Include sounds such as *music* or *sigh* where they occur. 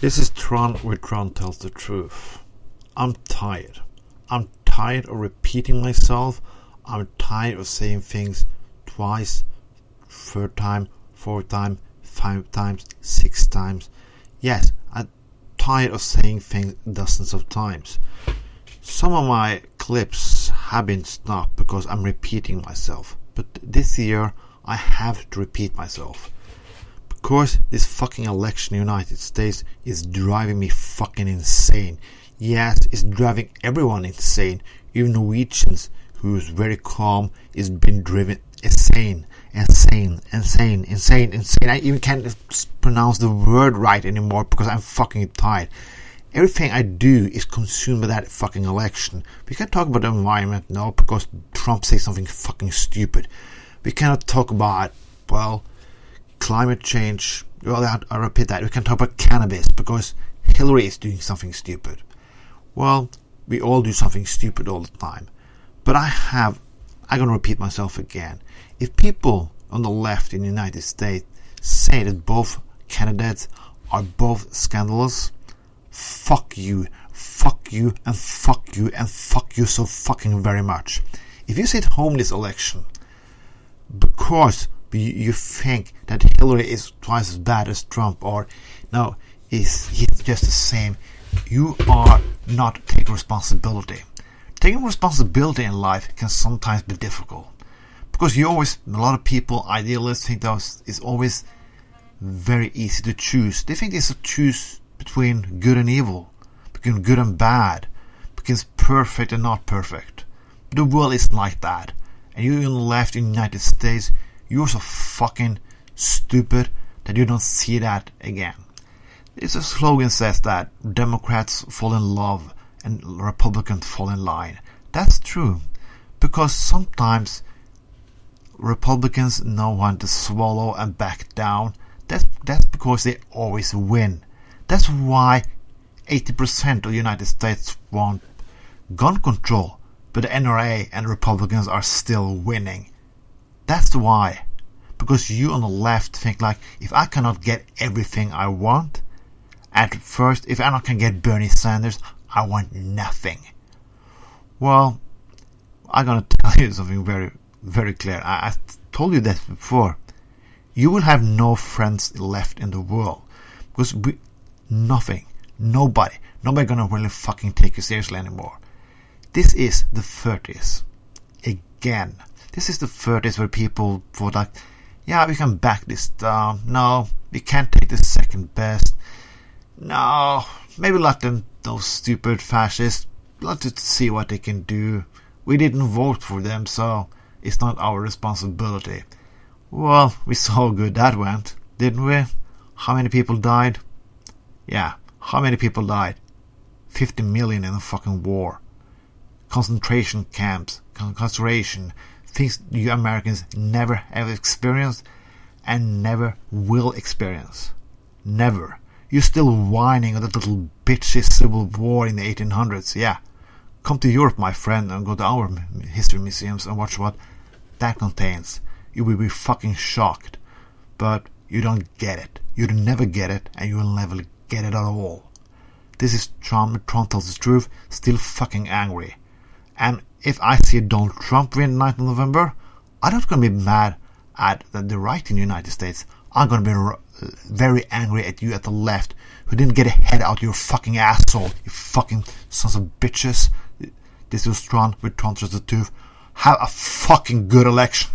This is Trond where Trond tells the truth. I'm tired. I'm tired of repeating myself. I'm tired of saying things twice, third time, fourth time, five times, six times. Yes, I'm tired of saying things dozens of times. Some of my clips have been stopped because I'm repeating myself, but this year I have to repeat myself course, this fucking election in the United States is driving me fucking insane. Yes, it's driving everyone insane. Even Norwegians, who's very calm, is being driven insane, insane, insane, insane, insane. I even can't pronounce the word right anymore because I'm fucking tired. Everything I do is consumed by that fucking election. We can't talk about the environment now because Trump says something fucking stupid. We cannot talk about, well, climate change. Well, I, I repeat that. We can talk about cannabis because Hillary is doing something stupid. Well, we all do something stupid all the time. But I have, I'm going to repeat myself again. If people on the left in the United States say that both candidates are both scandalous, fuck you, fuck you, and fuck you, and fuck you so fucking very much. If you sit home this election because you think that Hillary is twice as bad as Trump or no, he's, he's just the same. You are not taking responsibility. Taking responsibility in life can sometimes be difficult because you always, a lot of people, idealists, think that it's always very easy to choose. They think it's a choose between good and evil, between good and bad, between perfect and not perfect. The world isn't like that. And you the left in the United States, you're so fucking stupid that you don't see that again. A slogan says that Democrats fall in love and Republicans fall in line. That's true. Because sometimes Republicans know when to swallow and back down. That's, that's because they always win. That's why 80% of the United States want gun control, but the NRA and Republicans are still winning. That's why. Because you on the left think like, if I cannot get everything I want, at first, if I can get Bernie Sanders, I want nothing. Well, I'm gonna *laughs* tell you something very, very clear. I, I told you that before. You will have no friends left in the world because we, nothing, nobody, nobody gonna really fucking take you seriously anymore. This is the 30s. Again. This is the 30s where people thought like, yeah, we can back this down. No, we can't take the second best. No, maybe let them, those stupid fascists, let us see what they can do. We didn't vote for them, so it's not our responsibility. Well, we saw how good that went, didn't we? How many people died? Yeah, how many people died? 50 million in a fucking war. Concentration camps, concentration, things you Americans never have experienced and never will experience. Never. You're still whining on that little bitchy civil war in the 1800s. Yeah. Come to Europe, my friend, and go to our history museums and watch what that contains. You will be fucking shocked. But you don't get it. You'll never get it, and you will never get it at all. This is Trump, Trump tells the truth, still fucking angry. And if I see Donald Trump win 9th of November, I'm not going to be mad at the right in the United States. I'm going to be very angry at you at the left who didn't get a head out your fucking asshole, you fucking sons of bitches. This was Trond with Trond the Tooth. Have a fucking good election.